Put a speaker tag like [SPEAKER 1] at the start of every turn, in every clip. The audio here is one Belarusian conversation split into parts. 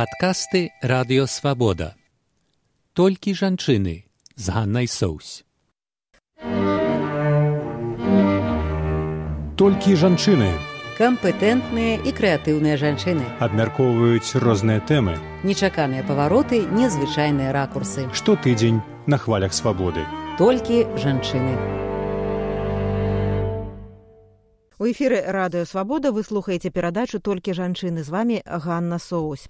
[SPEAKER 1] Падкасты радыёвабода. Толькі жанчыны з Ганнай Соусь.
[SPEAKER 2] Толькі жанчыны
[SPEAKER 3] кампетэнтныя і крэатыўныя жанчыны.
[SPEAKER 2] абмяркоўваюць розныя тэмы.
[SPEAKER 3] Нечаканыя павароты, незвычайныя ракурсы.
[SPEAKER 2] Штотыдзень на хвалях свабоды.
[SPEAKER 3] Толькі жанчыны.
[SPEAKER 4] У эфіры радыёвабода вы слухаеце перадачу толькі жанчыны з вами Ганна Соусь.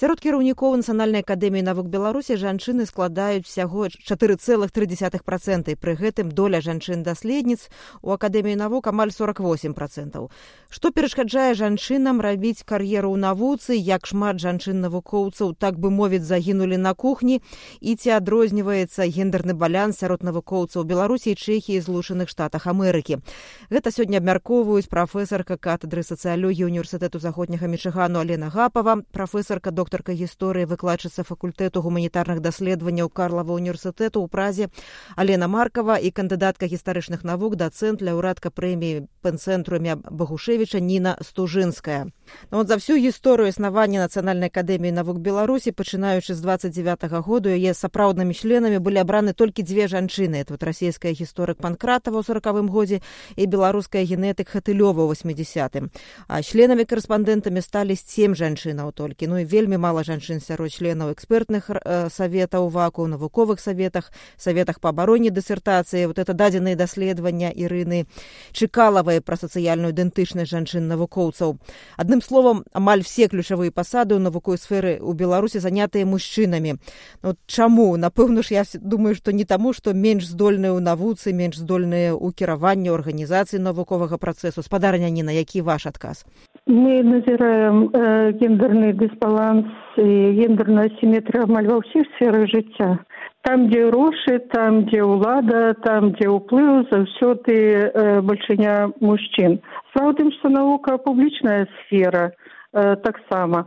[SPEAKER 4] Сярод кіраўнікоў нацыянальнай акадэміі навук беларусі жанчыны складаюць усяго 4,3 пры гэтым доля жанчын-даследніц у акадэміі навук амаль 48 процентаў што перашкаджае жанчынам рабіць кар'еру ў навуцы як шмат жанчын-навукоўцаў так бы мовіць загінулі на кухні і ці адрозніваецца гендерны балянс сярод навукоўцаў беларусі чэхіі злучаных штатах амерыкі. Гэта сёння абмяркоўваюць прафесарка катедры сацыялогіі універсітэту заходняга мічыгану алена гапава прафесарка доктор доктарка гісторыі выкладчыца факультэту гуманітарных даследаванняў карлава універсітэту ў празе алена маркава і кандыдатка гістарычных навук дацэнт ляўрадка прэміі пэнцэнтруме багушевіча ніна стужынская ну, вот за всю гісторыю існавання нацыянальнай акадэміі навук беларусі пачынаючы з 29 -го году яе сапраўднымі членамі былі абраны толькі дзве жанчыны. Это вот расійская гісторык панкратава ў сорокавым годзе і беларуская генетык хатылёва ў 80 а членамі корэспандэнтамі сталі сем жанчынаў толькі. Ну і вельмі мала жанчын сярод членаў экспертных э, саветаў ваку навуковых саветах саветах по абароне дысертацыі. Вот это дадзеныя даследавання ірыны чыкалавай пра сацыяльную ідэнтычнасць жанчын навукоўцаў адным словам амаль все ключавыя пасады ў навуковай сферы ў беларусі занятыя мужчынамі ну, чаму напэўна ж я думаю што не таму што менш здольныя ў навуцы менш здольныя ў кіраванні арганізацыі навуковага працэсу спадарня не на які ваш адказ
[SPEAKER 5] мы назіраем э, гендерны дысбаланс гендерная асіметрыя амаль ва ўсіх сферах жыцця там дзе грошы там дзе ўлада там дзе ўплыў заўсёды э, бальшыня мужчын справа тым што навука публічная сфера э, таксама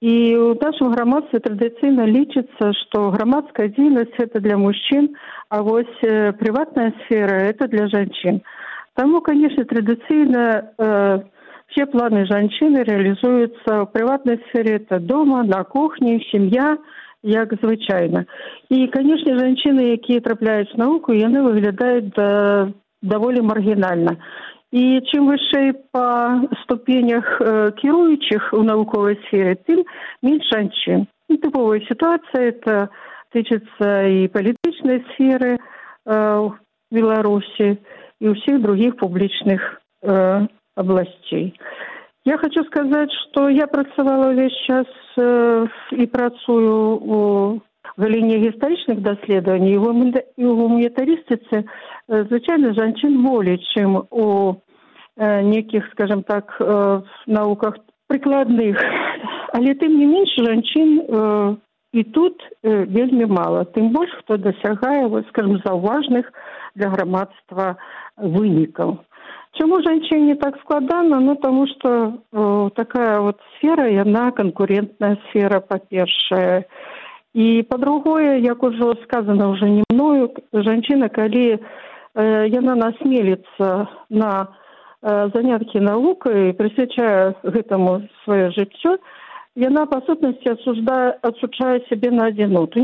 [SPEAKER 5] і ў нашым грамадстве традыцыйна лічыцца што грамадская дзейнасць это для мужчын а вось э, прыватная сфера это для жанчын таму канешне традыцыйна э, все планы жанчыны реалізуюцца ў прыватнай сфере. Это дома на кухні сям'я як звычайна. І канешне жанчыны якія трапляюць науку яны выглядаюць да даволі маргінальна. І чым вышэй па ступенях э, кіруючых у навуковай сфере тым менш жанчын. І тыповая сітуацыя это тычыцца і палітычнай сферы э, беларусі і ўсіх других публічных э, областей. Я хочу сказать, что я працавала весь час э, і працую у галіне гістарычных даследаванняў і ў гуманітарыстыцы э, звычайна жанчын болей, чым у э, некіх скажем так э, науках прыкладных, але тым не менш жанчын э, і тут э, вельмі мала тым больш хто дасягае скажем заўважных для грамадства вынікаў Чаму жанчыне так складана ну таму што э, такая вот сфера яна канкурентная сфера па-першае і па-другое як ужо сказано уже не мною жанчына калі э, яна насмеліцца на э, заняткі навукай прысвячае гэтаму сваё жыццё яна па сутнасці асуждае адсучае сябе на адзіноту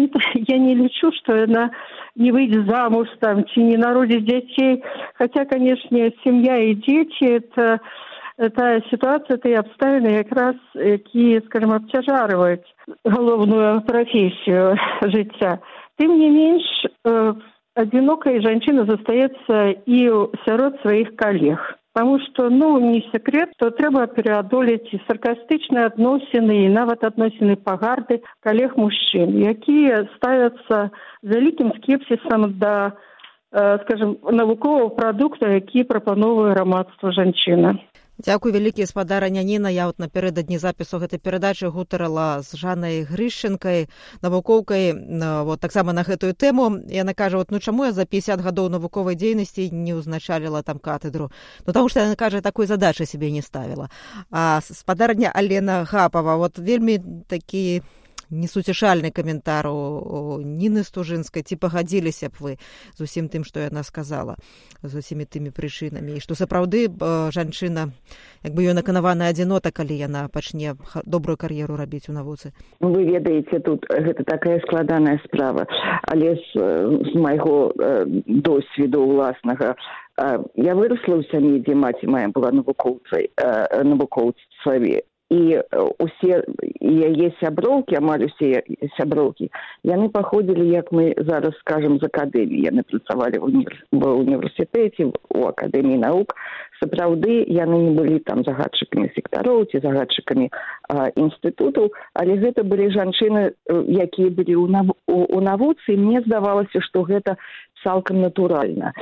[SPEAKER 5] я не лічу што яна не выйдзе замуж там ці не народзіць дзяцей хотя канешне сям'я і дзеці это тая сітуацыя тыя абставіны якраз якія скажем абцяжарваюць галоўную прафесію жыцця тым не менш э, адзінокай жанчына застаецца і сярод сваіх калег Таму што ну не секрет, то трэба пераадолець і саркастычныя адносіны і нават адносіны пагарды калег мужчын, якія ставяцца вялікім скепсісам да э, скажем навукового прадукта, які прапановвае грамадства жанчына.
[SPEAKER 4] Дзякуй вялікі спадара няніна я вот напярэдадні запісу гэтай перадачы гутарала з жанай грышчынкай навукоўкай вот таксама на гэтую тэму. Яна кажа вот ну чаму я за 50 гадоў навуковай дзейнасці не ўзначаліла там катедру ну таму што яна кажа такой задачы сябе не ставіла а спадарня алена гапава вот вельмі такі несуцішальны каментар у ніны стужынскай ці пагадзіліся б вы з усім тым што яна сказала з усімі тымі прычынамі. І што сапраўды жанчына як бы ён наканавана адзінота калі яна пачне добрую кар'еру рабіць у навуцы.
[SPEAKER 6] Вы ведаеце тут гэта такая складаная справа. Але з, з майго досведу ўласнага я выросла ў сям'і дзе маці моя была навукоўцай навукоўцаве і усе яе сяброўкі амаль усе сяброўкі яны паходзілі як мы зараз скажем з акадэміі яны працавалі ва універсітэце у акадэміі навук сапраўды яны не былі там загадчыкамі сектароў ці загадчыкамі інстытутаў але гэта былі жанчыны якія былі ў нав у навуцы мне здавалася што гэта цалкам натуральна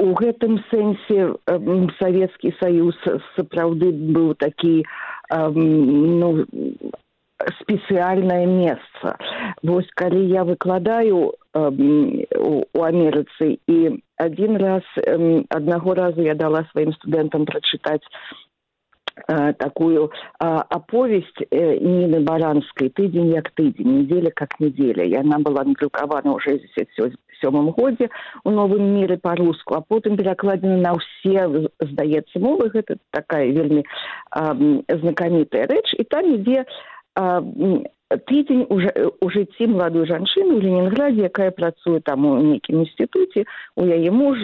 [SPEAKER 6] у гэтым сэнсе савецкі саюз сапраўды быў такі ну спецыяльнае месца. Вось калі я выкладаю у амерыцы і адзін раз аднаго разу я дала сваім студэнтам прачытаць такую аповесць э, ніны баранскай тыдзень як тыдзень недзеля как неделя і она была надрукавана ў шестьдесят сёмым годзе у новым міры па-руску а потым перакладзена на ўсе здаецца мовы гэта такая вельмі знакамітая рэч і там ідзе тыдзень у, у жыцці маладой жанчыны ў ленінграде якая працуе там у нейкім інстытуце у яе муж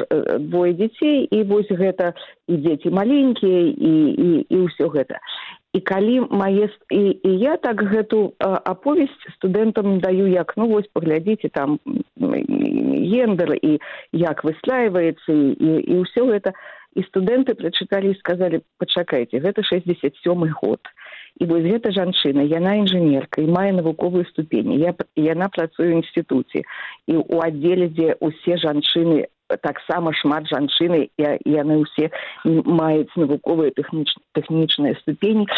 [SPEAKER 6] двое дзяцей і вось гэта і дзеці маленькія і і і ўсё гэта і калі мае і, і я так гэту аповесць студэнтам даю як ну вось паглядзіце там гендер і як выслаиваецца і, і, і ўсё гэта. І студэнты прачыталі і сказалі пачакайце гэта шестьдесят сёмы год і вось гэта жанчына яна інжынерка і мае навуковую ступені я яна працуе ў інстытуце. І ў аддзеле дзе ўсе жанчыны таксама шмат жанчыны і яны ўсе маюць навуковыя тэхніч тэхнічныя ступені.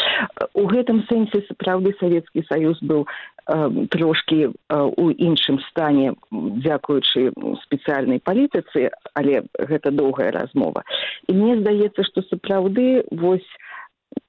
[SPEAKER 6] У гэтым сэнсе сапраўды савецкі саюз быў э, трошки э, у іншым стане дзякуючы спецыяльнай палітыцы але гэта доўгая размова. І мне здаецца што сапраўды вось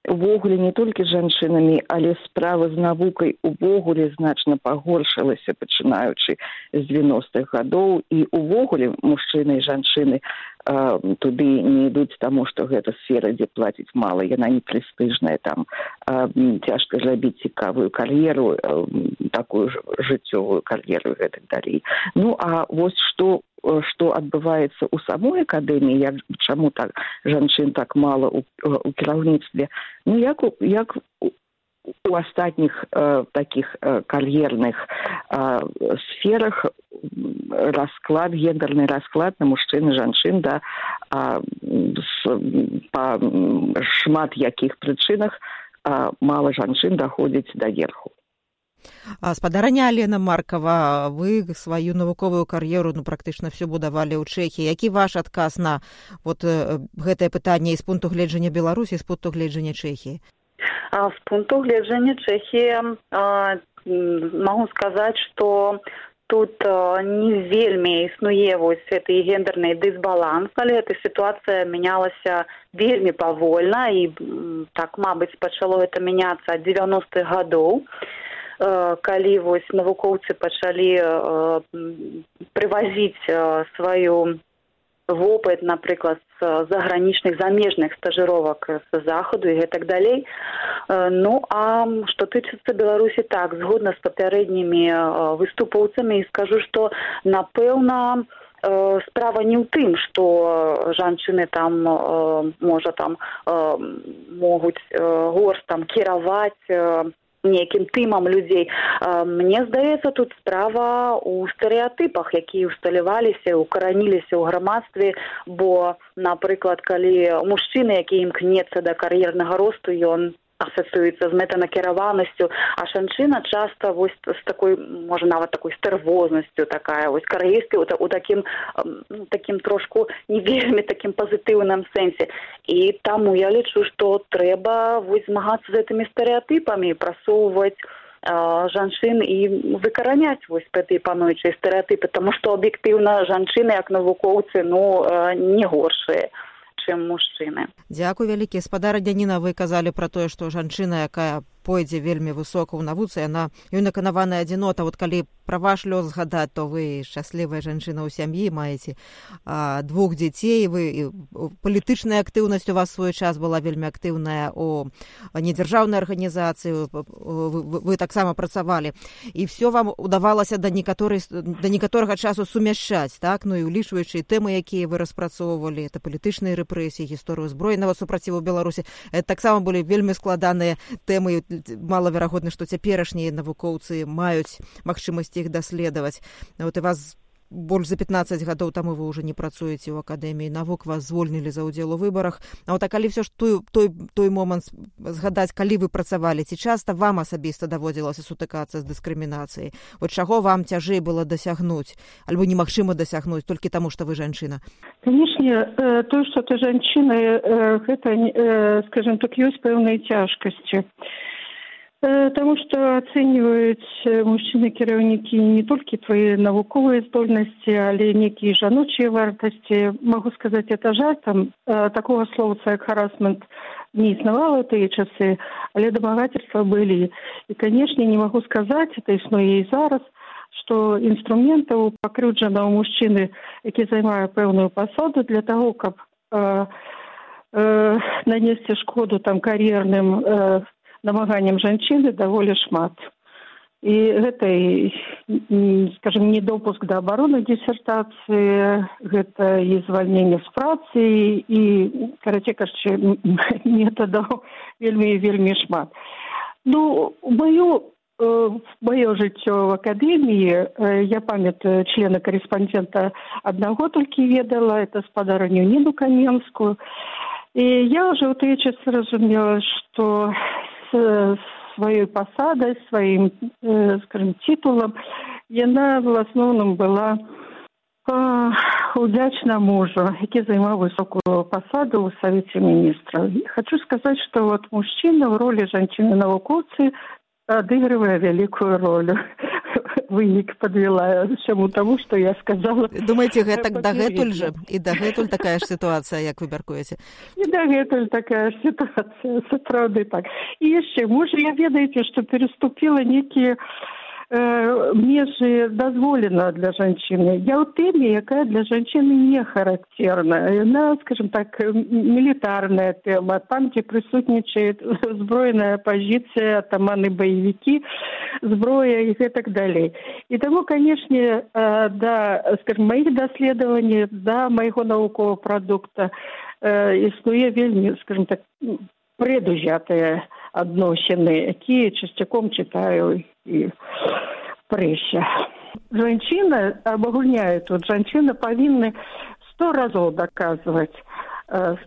[SPEAKER 6] увогуле не толькі жанчынамі але справа з навукай увогуле значна пагоршылася пачынаючы з девяностых гадоў. І увогуле мужчыны і жанчыны э, туды не ідуць таму што гэта сфера дзе плаціць мала. Яна не прэстыжная там э, цяжка зрабіць цікавую кар'еру э, такую ж жыццёвую кар'еру гэтак далей. Ну а вось што што адбываецца ў самой акадэміі як чаму так жанчын так мала у, у кіраўніцтве ну як як у астатніх э, такіх э, кар'ерных э, сферах расклад гендерны расклад на мужчын жанчын да э, па шмат якіх прычынах э, мала жанчын даходзіць да верху
[SPEAKER 4] спадарня алена маркова. Вы сваю навуковую кар'еру ну практычна все будавалі ў чэхі які ваш адказ на вот гэтае пытанне з пункту гледжання беларусі з пункту гледжання чэхі
[SPEAKER 7] з пункту гледжання чэхі могу сказаць что тут не вельмі існуе вось гэты гендерны дысбаланс але эта сітуацыя мянялася вельмі павольна. І так мабыць пачало это мяняцца ад девяностых гадоў калі вось навукоўцы пачалі прывазіць сваю вопыт напрыклад з загранічных замежных стажыровак з захаду і гэтак далей ну а што тычыцца беларусі так згодна з папярэднімі выступоўцамі і скажу што напэўна справа не ў тым што жанчыны там можа там могуць горш там кіраваць нейкім тымам людзей. Мне здаецца тут справа у стэеатыпах якія усталяваліся укараніліся ў грамадстве. Бо напрыклад калі мужчыны які імкнецца да кар'ернага росту ён асацыюецца з мэтанакіраванасцю а жанчына часта вось з такой можа нават такой стэрвознасцю такая вось кар'ерскі у такім ну, такім трошку не вельмі такім пазітыўным сэнсе і таму я лічу што трэба вось змагацца з гэтымі стэеатыпамі прасоўваць жанчын і выкараняць вось гэтай пануючай стэеатыпы таму што аб'ектыўна жанчыны як навукоўцы ну не горшыя чым мужчыны
[SPEAKER 4] дзякуй вялікі спадара дзяніна вы казалі пра тое што жанчына якая пойдзе вельмі высока ў навуцы яна ёй наканаваная адзінота вот калі пра ваш лёс згадаць то вы шчаслівая жанчына ў сям'і маеце а, двух дзяцей вы палітычная актыўнасць у вас свой час была вельмі актыўная о недзяржаўнай арганізацыі вы, вы, вы таксама працавалі. І все вам удавалася да некаторай да некаторага часу сумяшчаць так? Ну і улічваючы тэмы якія вы распрацоўвалі это палітычныя рэпрэсіі гісторыю збройнага супраціву беларусі это таксама былі вельмі складаныя тэмы малаверагодна што цяперашнія навукоўцы маюць магчымасць іх даследаваць вот і вас больш за 15 гадоў таму вы уже не працуеце ў акадэміі навук вас звольнілі за ўдзел у выбарах А вот а калі все ж той той той момант згадаць калі вы працавалі ці часта вам асабіста даводзілася сутыкацца з дыскрымінацыяй вот чаго вам цяжэй было дасягнуць альбо немагчыма дасягнуць толькі таму што вы жанчына
[SPEAKER 5] канешне э, то что ты жанчына э, гэта э, скажем так ёсць пэўныя цяжкасці Э, Таму што ацэньваюць э, мужчыны кіраўнікі не толькі твае навуковыя здольнасці, але нейкія жаночыя вартасці. Магу сказаць это жартам э, такого слоўца як харасмент не існавала тыя часы, але дамагательства былі. І канешне, не магу сказаць, это існуе і зараз, што інструментаў пакрыўджана ў мужчыны, які займае пэўную пасаду для таго, каб э, э, нанесці шкоду там кар'ерным э, намаганнем жанчыны даволі шмат. І гэтай скажем недопуск да абароны дысертацыі гэта і звальненне з працы і карацей кажучы метадаў вельмі вельмі шмат. Ну маю маё жыццё в акадэміі я памятаю члена корэспандента аднаго толькі ведала это спадарню ніну каменскую. І я уже ў тыя часы разумела што сваёй пасадай сваім э, скажем титулам яна в асноўным была удзячна мужу які займаў высокую пасаду ў савеце міністраў хочу сказаць что вот мужчына ў ролі жанчыны навукоўцы адыгрывае вялікую ролю вынік подвела чаму таму что я сказала.
[SPEAKER 4] Думаете гэтак дагэтуль же і дагэтуль такая ж сітуацыя як вы мяркуеце
[SPEAKER 5] і дагэтуль такая ж сітуацыя сапраўды так. І яшчэ можа я ведаеце што переступіла некія Э, межы дазволена для жанчыны я ў тэме якая для жанчыны не характерна. Яна скажем так мілітарная тэма там дзе прысутнічает зброеная пазіцыя атаманы баевікі зброя і гэтак далей і таму канешне э, да скажем маіх даследаванні да майго навукового прадукта э, існуе вельмі скажем так предузятыя адносіны якія часцяком чытаю і прэся жанчына абагульняю тут жанчына павінны сто разоў даказваць э,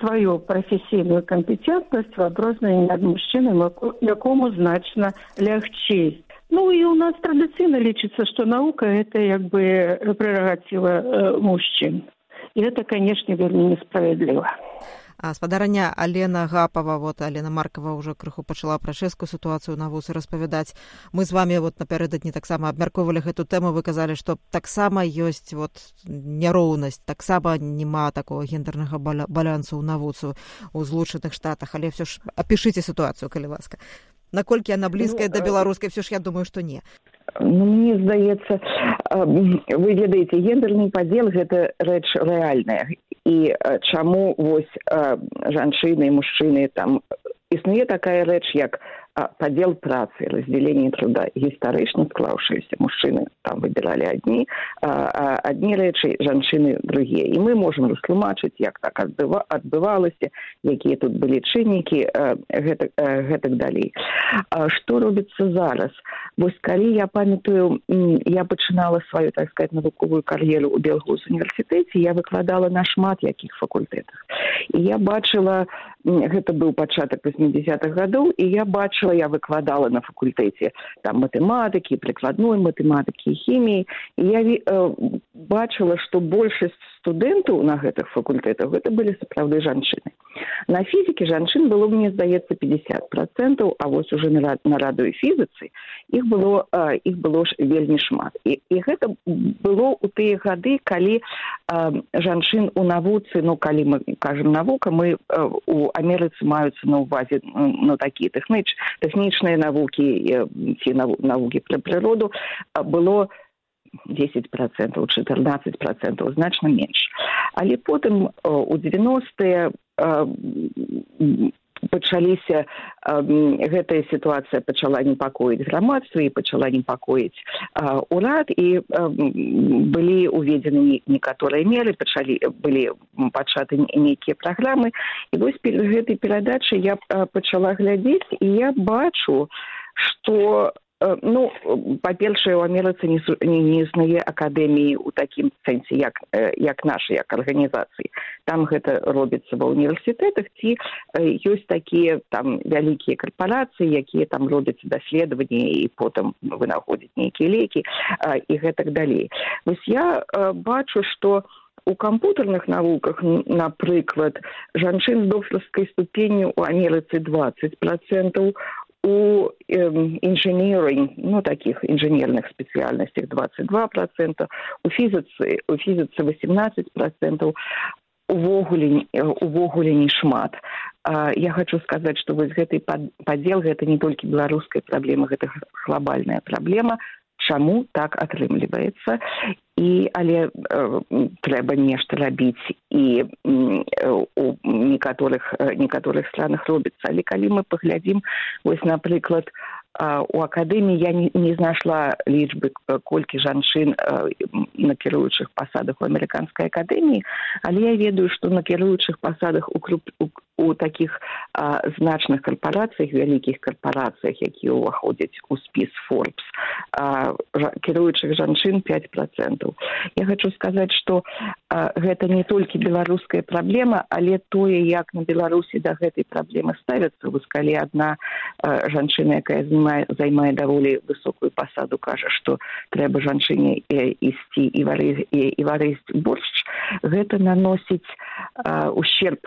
[SPEAKER 5] сваю прафесійную кампетентнасць в адрозненні ад мужчынам якому значна лягчэй ну і у нас традыцыйна лічыцца што наука это як бы прэрагатыва э, мужчын і это канешне вельмі несправядліва
[SPEAKER 4] спадарня алена гапова вот алена маркова ўжо крыху пачала пра чэшскую сітуацыю на вусы распавядаць. Мы з вами вот напярэдадні таксама абмяркоўвалі гэту тэму вы казалі што таксама ёсць вот няроўнасць таксама няма такого гендернага балансу ў навуцу у злучаных штатах. Але все ж апішыце сітуацыю калі ласка. Наколькі яна блізкая ну, да беларускай все ж я думаю што не
[SPEAKER 6] ну, мне здаецца вы ведаеце гендерны падзел гэта рэч рэальная. І чаму вось жанчыны і мужчыны там існуе такая рэч як падзел працы раздзяленне труда. Гістарычна склаўшыся мужчыны там выбіралі адні адні рэчы жанчыны другія і мы можемм растлумачыць як так адбыва адбывалася якія тут былі чыннікі гэтак гэтак далей. Што робіцца зараз? Вось калі я памятаю я пачынала сваю так сказать навуковую кар'еру ў белгус універсітэце я выкладала на шмат якіх факультэтах. І я бачыла гэта быў пачатак восьмидесятых гадоў і я бачу бачыла я выкладала на факультэце там матэматыкі прыкладной матэматыкі хіміі і я э, бачыла што большасць студэнтаў на гэтых факультэтах гэта былі сапраўды жанчыны. На фізікі жанчын было мне здаецца 50 процентаў а вось уже на, на радыё фізіцы іх было іх было ж вельмі шмат. І, і гэта было ў тыя гады калі а, жанчын у навуцы ну калі мы кажам навука мы а, у амерыцы маюцца на увазе ну такія тэхніч тэхнічныя навукі ці навукі пра прыроду было 10 процентаў 14 процентаў значна менш але потым у 90е пачаліся гэтая сітуацыя пачала непакоіць грамадства і пачала непакоіць урад і былі уведзены некаторыя меры пачалі былі пачаты нейкія праграмы і вось перед гэтай перадачай я пачала глядзець і я бачу что Э, ну па-першае у амерыцы не, не, не існуе акадэміі ў такім сэнсе як э, як наша як арганізацыі. Там гэта робіцца ва універсітэтах ці э, ёсць такія там вялікія карпорацыі якія там робяцца даследаванні і потым вынаходзяць нейкія лекі і гэтак далей. Вось я бачу что у кампутарных навуках напрыклад жанчын з доктарскай ступенню у амерыцы двадцать процентаў у инженеринг, ну, таких инженерных специальностях 22%, у физицы, у физицы 18%, увогуле, увогуле не шмат. Я хочу сказаць, што вось гэты падзел гэта не толькі беларуская праблема, гэта глобальная праблема чаму так атрымліваецца. І але э, трэба нешта рабіць. І э, у некаторых э, некаторых странах робіцца. Але калі мы паглядзім вось напрыклад у акадэміі я не, не знайшла лічбы колькі жанчын на кіруючых пасадах у амерыканскай акадэміі але я ведаю што на кіруючых пасадах у, у, у таких а, значных карпорацыях вялікіх карпорацыях якія ўваходзяць у спіс forbes кіруючых жанчын пять процентаў. Я хочу сказаць что гэта не толькі беларуская праблема але тое як на беларусі да гэтай праблемы ставяцца. Вось калі одна жанчына якая займае, займае даволі высокую пасаду кажа што трэба жанчыне ісці і вары і, варыць боршч гэта наносіць ущерб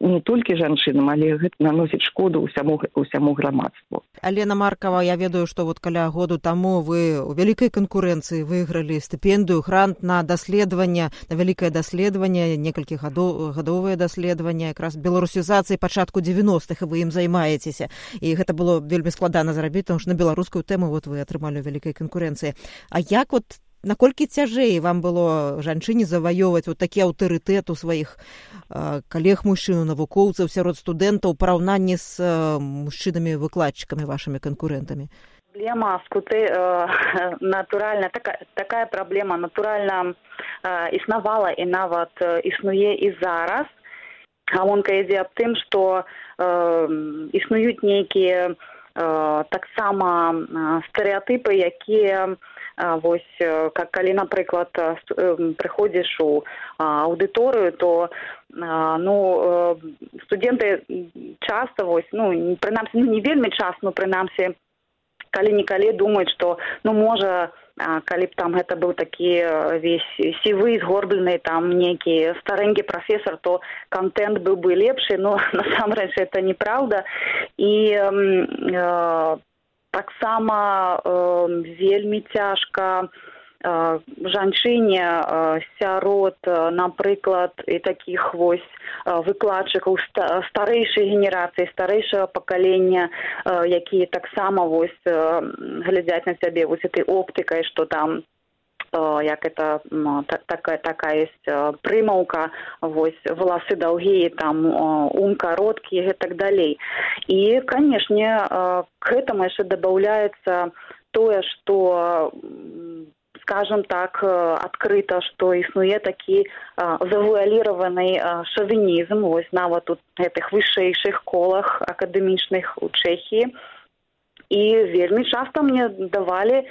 [SPEAKER 6] не толькі жанчынам але гэта наносіць шкоду ўсяму ўсяму грамадству.
[SPEAKER 4] Алена маркова я ведаю што вот каля году таму вы у вялікай канкурэнцыі выйгралі стыпендыю грант на даследаванне на вялікае даследаванне некалькі гадоў гадовыя даследавання якраз беларусізацыі пачатку девяностых вы ім займаецеся. І гэта было вельмі складана зарабіць рабіць тому что на беларускую тэму вот вы атрымалі вялікай канкурэнцыі. А як вот наколькі цяжэй вам было жанчыне заваёўваць вот такі аўтарытэт у сваіх калег мужчыну навукоўцаў сярод студэнтаў параўнанні з мужчынамі выкладчыкамі вашымі канкурэнтамі?
[SPEAKER 7] Проблема скуты э, натуральна такая такая праблема натуральна э, існавала і нават э, існуе і зараз. Гаонка ідзе аб тым што э, існуюць нейкія Э, таксама э, стэеатыпы якія вось как калі напрыклад прыходзіш у аўдыторыю то ну студэнты часта вось ну прынамсі ну не вельмі час ну прынамсі калі некалі думаюць што ну можа калі б там гэта быў такі весь сівы згорблены там нейкі старэнькі прафесор то контент быў бы лепшы но насамрэч это неправда і э, таксама э, вельмі цяжка э, жанчыне сярод напрыклад і такіх вось выкладчыкаў старэйшай генерацыі старэйшага пакалення якія таксама вось глядзяць на сябе вось этой оптыкай што там як это такая такая есть прымаўка вось валасы даўгія там ум кароткі і так далей. І канешне к гэтаму яшчэ дабаўляецца тое што скажем так э, открыто что існуе такі завуаліраваны шавінізм вось нават тут гэтых вышэйшых колах акадэмічных у чэхії і вельмі часто мне давалі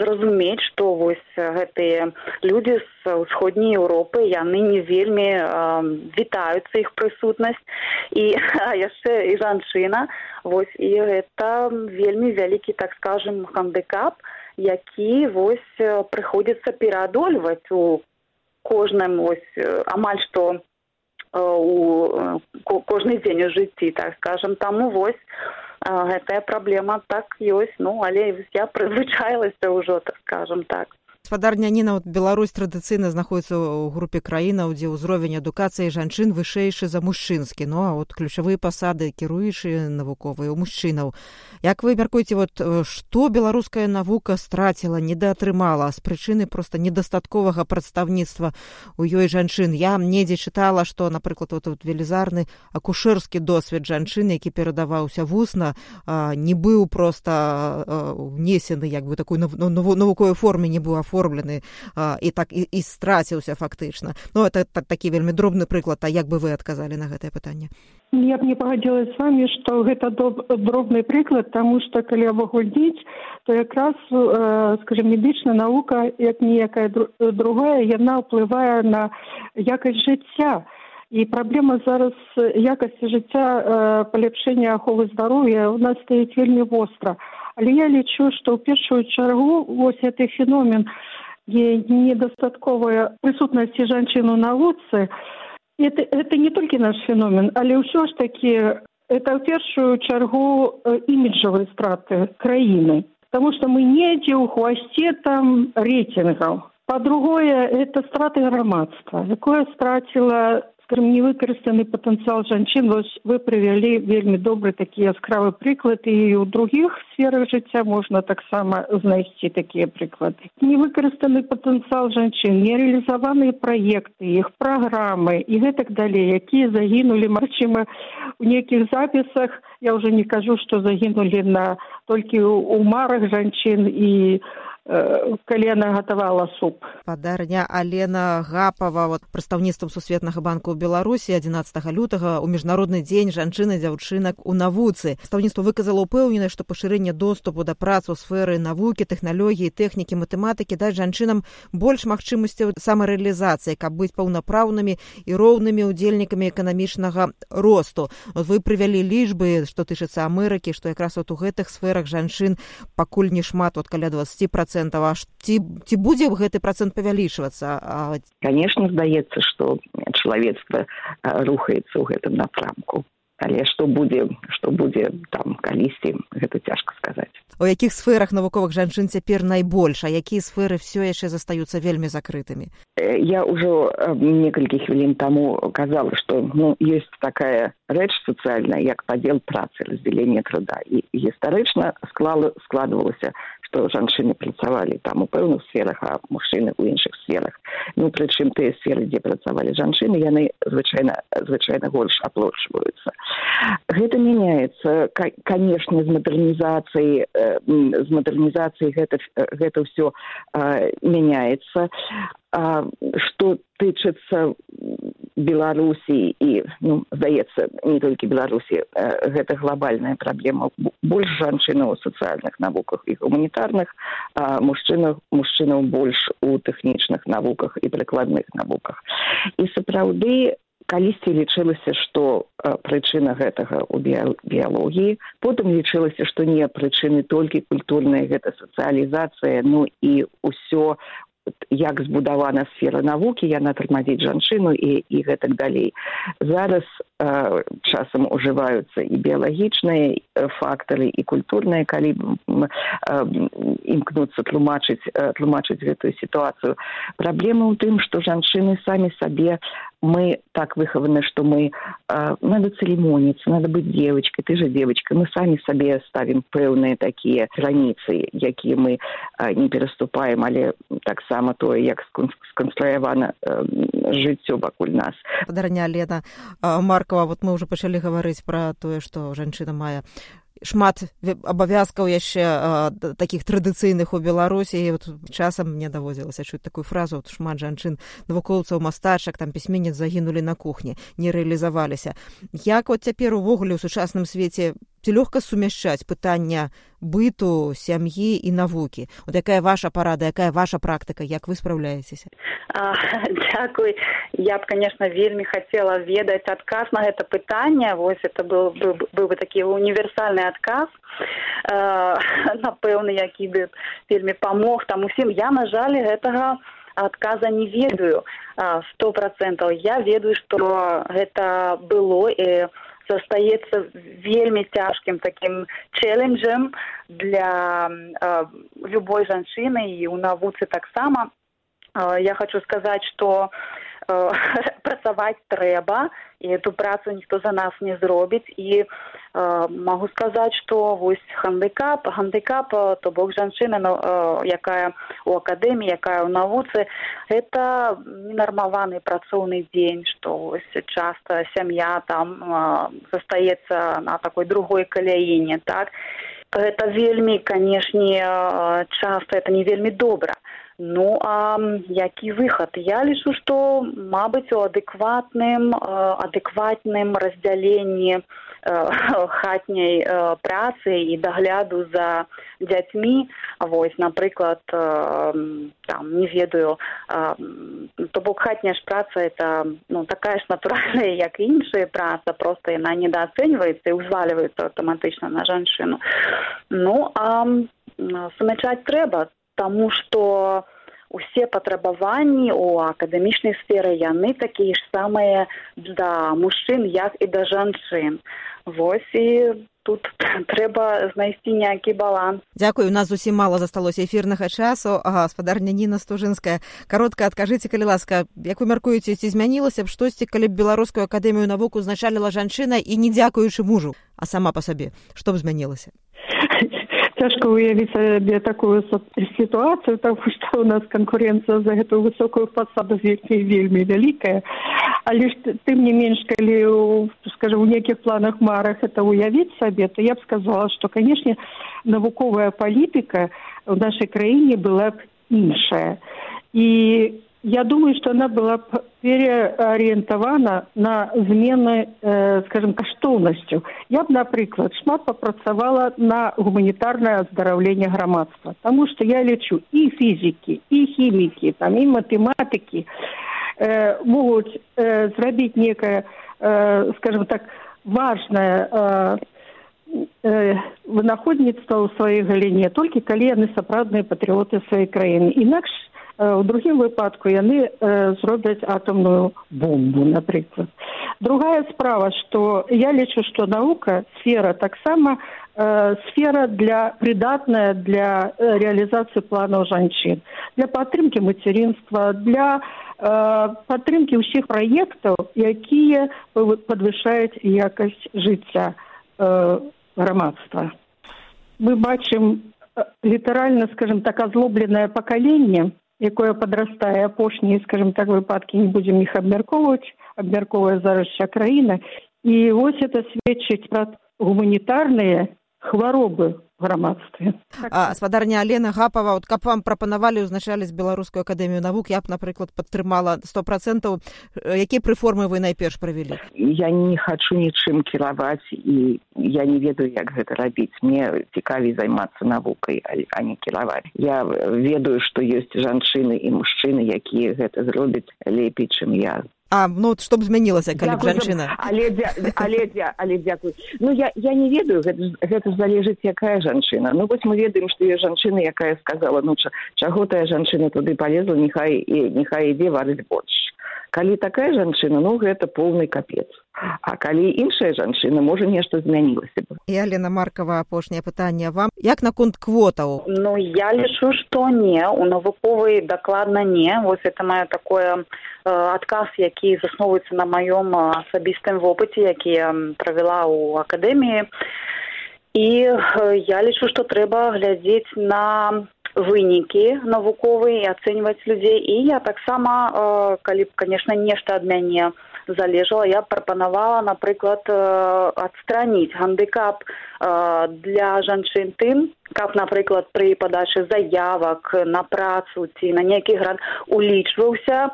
[SPEAKER 7] зразумець што вось гэтыя людзі з усходняй еўропы яны не вельмі вітаюцца іх прысутнасць. І яшчэ і жанчына вось і гэта вельмі вялікі так скажем хандыкап які вось прыходзіцца пераадольваць у кожным вось амаль што у кожны дзень у жыцці так скажем таму вось гэтая праблема так ёсць. Ну але я прызвычаілася ўжо так скажем так
[SPEAKER 4] гаспадарня ніна от беларусь традыцыйна знаходіцца ў групе краінаў дзе ўзровень адукацыі жанчын вышэйшы за мужчынскі. Ну а от ключавыя пасады кіруючыя навуковыя у мужчынаў. Як вы мяркуеце вот што беларуская навука страціла недаатрымала з прычыны проста недастатковага прадстаўніцтва у ёй жанчын? Я недзе чытала што напрыклад вот тут велізарны акушэрскі досвед жанчын які перадаваўся вусна не быў проста унесены як бы такой навуковай форме не быў аформ аформлены а, і так і, і страціўся фактычна. Ну это так, такі вельмі дробны прыклад а як бы вы адказалі на гэтае пытанне?
[SPEAKER 5] Я б не пагадзілася з вами што гэта доб, дробны прыклад таму што калі абагульніць то якраз э, скажем медычная навука як ніякая другая яна ўплывае на якасць жыцця. І праблема зараз якасці жыцця э, паляпшэння аховы здароўя у нас стаіць вельмі востра але я лічу што ў першую чаргу вось гэты феномен недастатковая прысутнасці жанчын у навуцы. Это это не толькі наш феномен але ўсё ж таки это ў першую чаргу э, іміджавай страты краіны. Потому что мы недзе ў хвасце там рейтингаў по другое это страты грамадства якое страціла скажем невыкарыстаны патэнцыял жанчын вось вы прывялі вельмі добры такі яскравы прыклад і ў другіх сферах жыцця можна таксама знайсці такія прыклады невыкарыстаны патэнцыял жанчын нереалізаваныя праекты іх праграмы і гэтак далей якія загінулі магчыма у нейкіх запісах я ўжо не кажу што загінулі на толькі ў марах жанчын і Э, калі яна гатавала суп.
[SPEAKER 4] Падарня алена гапава вот прадстаўніцтвам сусветнага банка ў беларусі 11 лютага у міжнародны дзень жанчыны дзяўчынак у навуцы. Стаўніцтва выказала упэўнена што пашырэнне доступу да працу сферы навукі тэхналогіі тэхнікі матэматыкі даць жанчынам больш магчымасцяў самарэалізацыі каб быць паўнапраўнымі і роўнымі ўдзельнікамі эканамічнага росту. Вот вы прывялі лічбы што тычыцца амерыкі што якраз вот у гэтых сферах жанчын пакуль не шмат вот каля 20 процентаў аж ці ці будзе гэты процент павялічвацца?
[SPEAKER 6] Конечно здаецца что чалавецтва рухаецца ў гэтым напрамку. Але што будзе што будзе там калісьці гэта цяжка сказаць.
[SPEAKER 4] У якіх сферах навуковых жанчын цяпер найбольш а якія сферы все яшчэ застаюцца вельмі закрытымі?
[SPEAKER 6] Я ўжо некалькі хвілін таму казала што ну ёсць такая рэч сацыяльная як падзел працы раздзялення труда. І гістарычна склала складвалася што жанчыны працавалі там у пэўных сферах а мужчыны ў іншых сферах. Ну прычым тыя сферы дзе працавалі жанчыны яны звычайна звычайна больш аплочваюцца гэта мяняецца канешне з мадэрнізацыяй з мадэрнізацыяй гэта гэта ўсё мяняецца што тычыцца беларусі і ну здаецца не толькі беларусі гэта глобальная праблема. Больш жанчынаў у сацыяльных навуках і гуманітарных мужчынах мужчынаў больш у тэхнічных навуках і прыкладных навуках. І сапраўды калісьці лічылася што прычына гэтага ў біялогіі. Потым лічылася што не прычыны толькі культурная гэта сацыялізацыя ну і ўсё як збудавана сфера навукі яна тармазіць жанчыну і і гэтак далей. Зараз э, часам ужываюцца і біялагічныя фактары і культурныя калі э, імкнуцца тлумачыць э, тлумачыць гэтую сітуацыю. Праблема ў тым што жанчыны самі сабе мы так выхаваны что мы э, надо церемониться надо быть девочкой ты же девочка мы сами сабе ставим пэўныя такія граніцы якія мы э, не пераступаем але таксама тое як сконструявана э, жыццё вакуль нас.
[SPEAKER 4] Падарня лена маркова вот мы уже пачалі гаварыць про тое что жанчына мае шмат абавязкаў яшчэ такіх традыцыйных у беларусі вот часам мне даводзілася чуць такую фразу вот шмат жанчын навукоўцаў мастачак там пісьменец загінулі на кухні не рэалізаваліся як вот цяпер увогуле ў сучасным свеце лёгка сумяшчаць пытання быту сям'і і навукі вот якая ваша парада якая ваша практыка як вы спраўляецеся
[SPEAKER 7] дзякуй я б конечно вельмі хацела ведаць адказ на гэта пытанне вось это был быў, бы такі універсальны адказ напэўны які бы вельмі памог там усім. Я на жаль гэтага адказа не ведаю сто процентаў я ведаю што гэта было і застаецца вельмі цяжкім такім челленджем для э, любой жанчыны і ў навуцы таксама э, я хочу сказаць что э, працаваць трэба і эту працу ніхто за нас не зробіць і э, могу сказаць что вось хандыкап гандыкап то бок жанчына э, якая у акадэміі якая ў навуцы это ненармаваны працоўны дзень что вось часто сям'я там э, застаецца на такой другой каляіне так? Гэта вельмі канешне э, часто это не вельмі добра Ну а які выхад я лічу што мабыць у адэкватным адэкватным раздзяленні хатняй працы і дагляду за дзяцьмі вось напрыклад там не ведаю то бок хатняя ж праца это ну такая ж натуральная як і іншая праца просто яна недооцэньваецца і ўзвальваецца аўтаматычна на жанчыну ну а сумячаць трэба таму што усе патрабаванні ў акадэмічнай сферы яны такія ж самыя да мужчын як і да жанчын вось і тут трэба знайсці нейкі баланс.
[SPEAKER 4] Дзякую у нас зусім мала засталося эфірнага часу. Гаспадарня ніна стужынская каротка адкажыце калі ласка як вы мяркуеце ці змянілася б штосьці калі б беларускую акадэмію навуку узначаліла жанчына і не дзякуючы мужу а сама па сабе што б змянілася
[SPEAKER 5] цяжка уявіць сабе такую сітуацыю таму што у нас канкурэнцыя за гэтую высокую пасаду вельмі вельмі вялікая. Але ж тым не менш калі скажем у нейкіх планах марах это уявіць сабе то я б сказала што канешне навуковая палітыка в нашай краіне была б іншая. І Я думаю, что она была переориентована на змены, э, скажем, каштоўнасцю. Я б, напрыклад, шмат папрацавала на гуманітарнае аздараўленне грамадства, Таму што я лічу і фізікі, і хімікі, там і матэматыкі э, могуць э, зрабіць некае, э, скажем так, важнае э, э, вынаходніцтва ў сваёй галіне, толькі калі яны сапраўдныя патрыоты сваёй краіны. Інакш у другім выпадку яны зробяць атомную бомбу напрыклад другая справа что я лічу что наука сфера таксама сфера для прыдатная для реалізацыі планаў жанчын. Для падтрымки мацярінства для падтрымки ўсіх праектаў якія подвышаюць якасць жыцця грамадства. Мы бачым літаральна скажем так азлобленае пакаленне якое падрастае апошнія скажем так выпадкі не будзем іх абмяркоўваць абмярковая зараз вся краіна. І вось это сведчыць пра гуманітарныя хваробы грамадстве.
[SPEAKER 4] Спадарня алена гапава вот каб вам прапанавалі ўзначаліць беларускую акадэмію навук я б напрыклад падтрымала сто процентаў. Якія прыформы вы найперш правялі?
[SPEAKER 6] Я не хачу нічым кіраваць і я не ведаю як гэта рабіць. Мне цікавей займацца навукай а не кіраваць. Я ведаю што ёсць жанчыны і мужчыны якія гэта зробяць лепей чым я
[SPEAKER 4] А ну што б змянілася калі б жанчына
[SPEAKER 6] але але але дзякуй ну я я не ведаю гэта гэта залежыць якая жанчына ну вось мы ведаем што я жанчына якая сказала ну чаго тая жанчына туды полезла няхай і няхай ідзе варыць больш калі такая жанчына ну гэта поўны капец. А калі іншая жанчына можа нешта змянілася бы.
[SPEAKER 4] Я лена маркова апошняе пытанне вам. Як наконт квотаў?
[SPEAKER 7] Ну я лічу што не у навуковай дакладна не. Вось это мае такое э, адказ які засновваецца на маём асабістым вопыце які я правяла ў акадэміі. І э, я лічу што трэба глядзець на вынікі навуковыя ацэньваць людзей і я таксама э, калі б конечно нешта ад мяне залежала я прапанавала напрыклад э, адстраніць гандыкап э, для жанчын тым каб напрыклад пры падачы заявак на працу ці на нейкі град улічваўся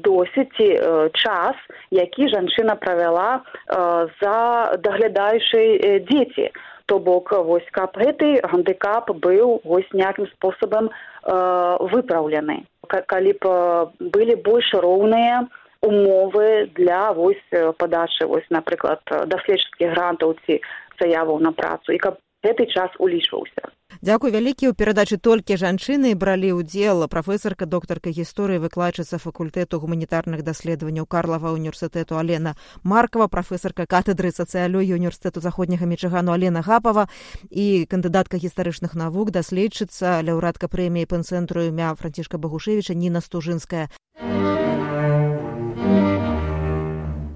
[SPEAKER 7] досыць час які жанчына правяла за даглядаючай дзеці то бок вось каб гэты гандыкап быў вось някім спосабам э, выпраўлены. Калі б былі больш роўныя умовы для вось падачы вось напрыклад даследчыцкіх грантаў ці заяваў на працу. І каб гэты час улічваўся.
[SPEAKER 4] Дзякуй вялікі ў перадачы толькі жанчыны бралі ўдзел. Прафесарка доктарка гісторыі выкладчыца факультэту гуманітарных даследаванняў карлава універсітэту алена маркова прафесарка катедры сацыялогіі універсітэту заходняга мічыгану алена гапава і кандыдатка гістарычных навук даследчыца ляўрадка прэміі пэнцэнтру імя францішка багушевіча ніна стужынская.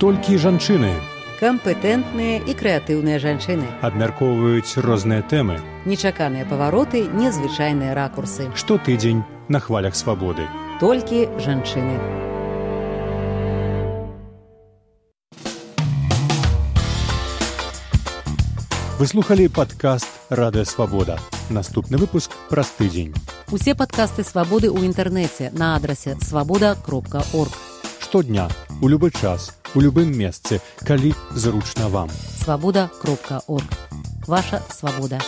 [SPEAKER 2] Толькі жанчыны
[SPEAKER 3] кампетэнтныя і крэатыўныя жанчыны
[SPEAKER 2] абмяркоўваюць розныя тэмы.
[SPEAKER 3] нечаканыя павароты незвычайныя ракурсы
[SPEAKER 2] Штотыдзень на хвалях свабоды.
[SPEAKER 3] толькі жанчыны
[SPEAKER 2] Вы слухалі падкаст радыёвабода. Наступны выпуск праз тыдзень.
[SPEAKER 3] усе падкасты свабоды ў інтэрнэце на адрасе свабода кропка орг
[SPEAKER 2] Штодня, у любы час, у любым месцы, калі зручна вам.
[SPEAKER 3] свабода кропка орг ваша свабода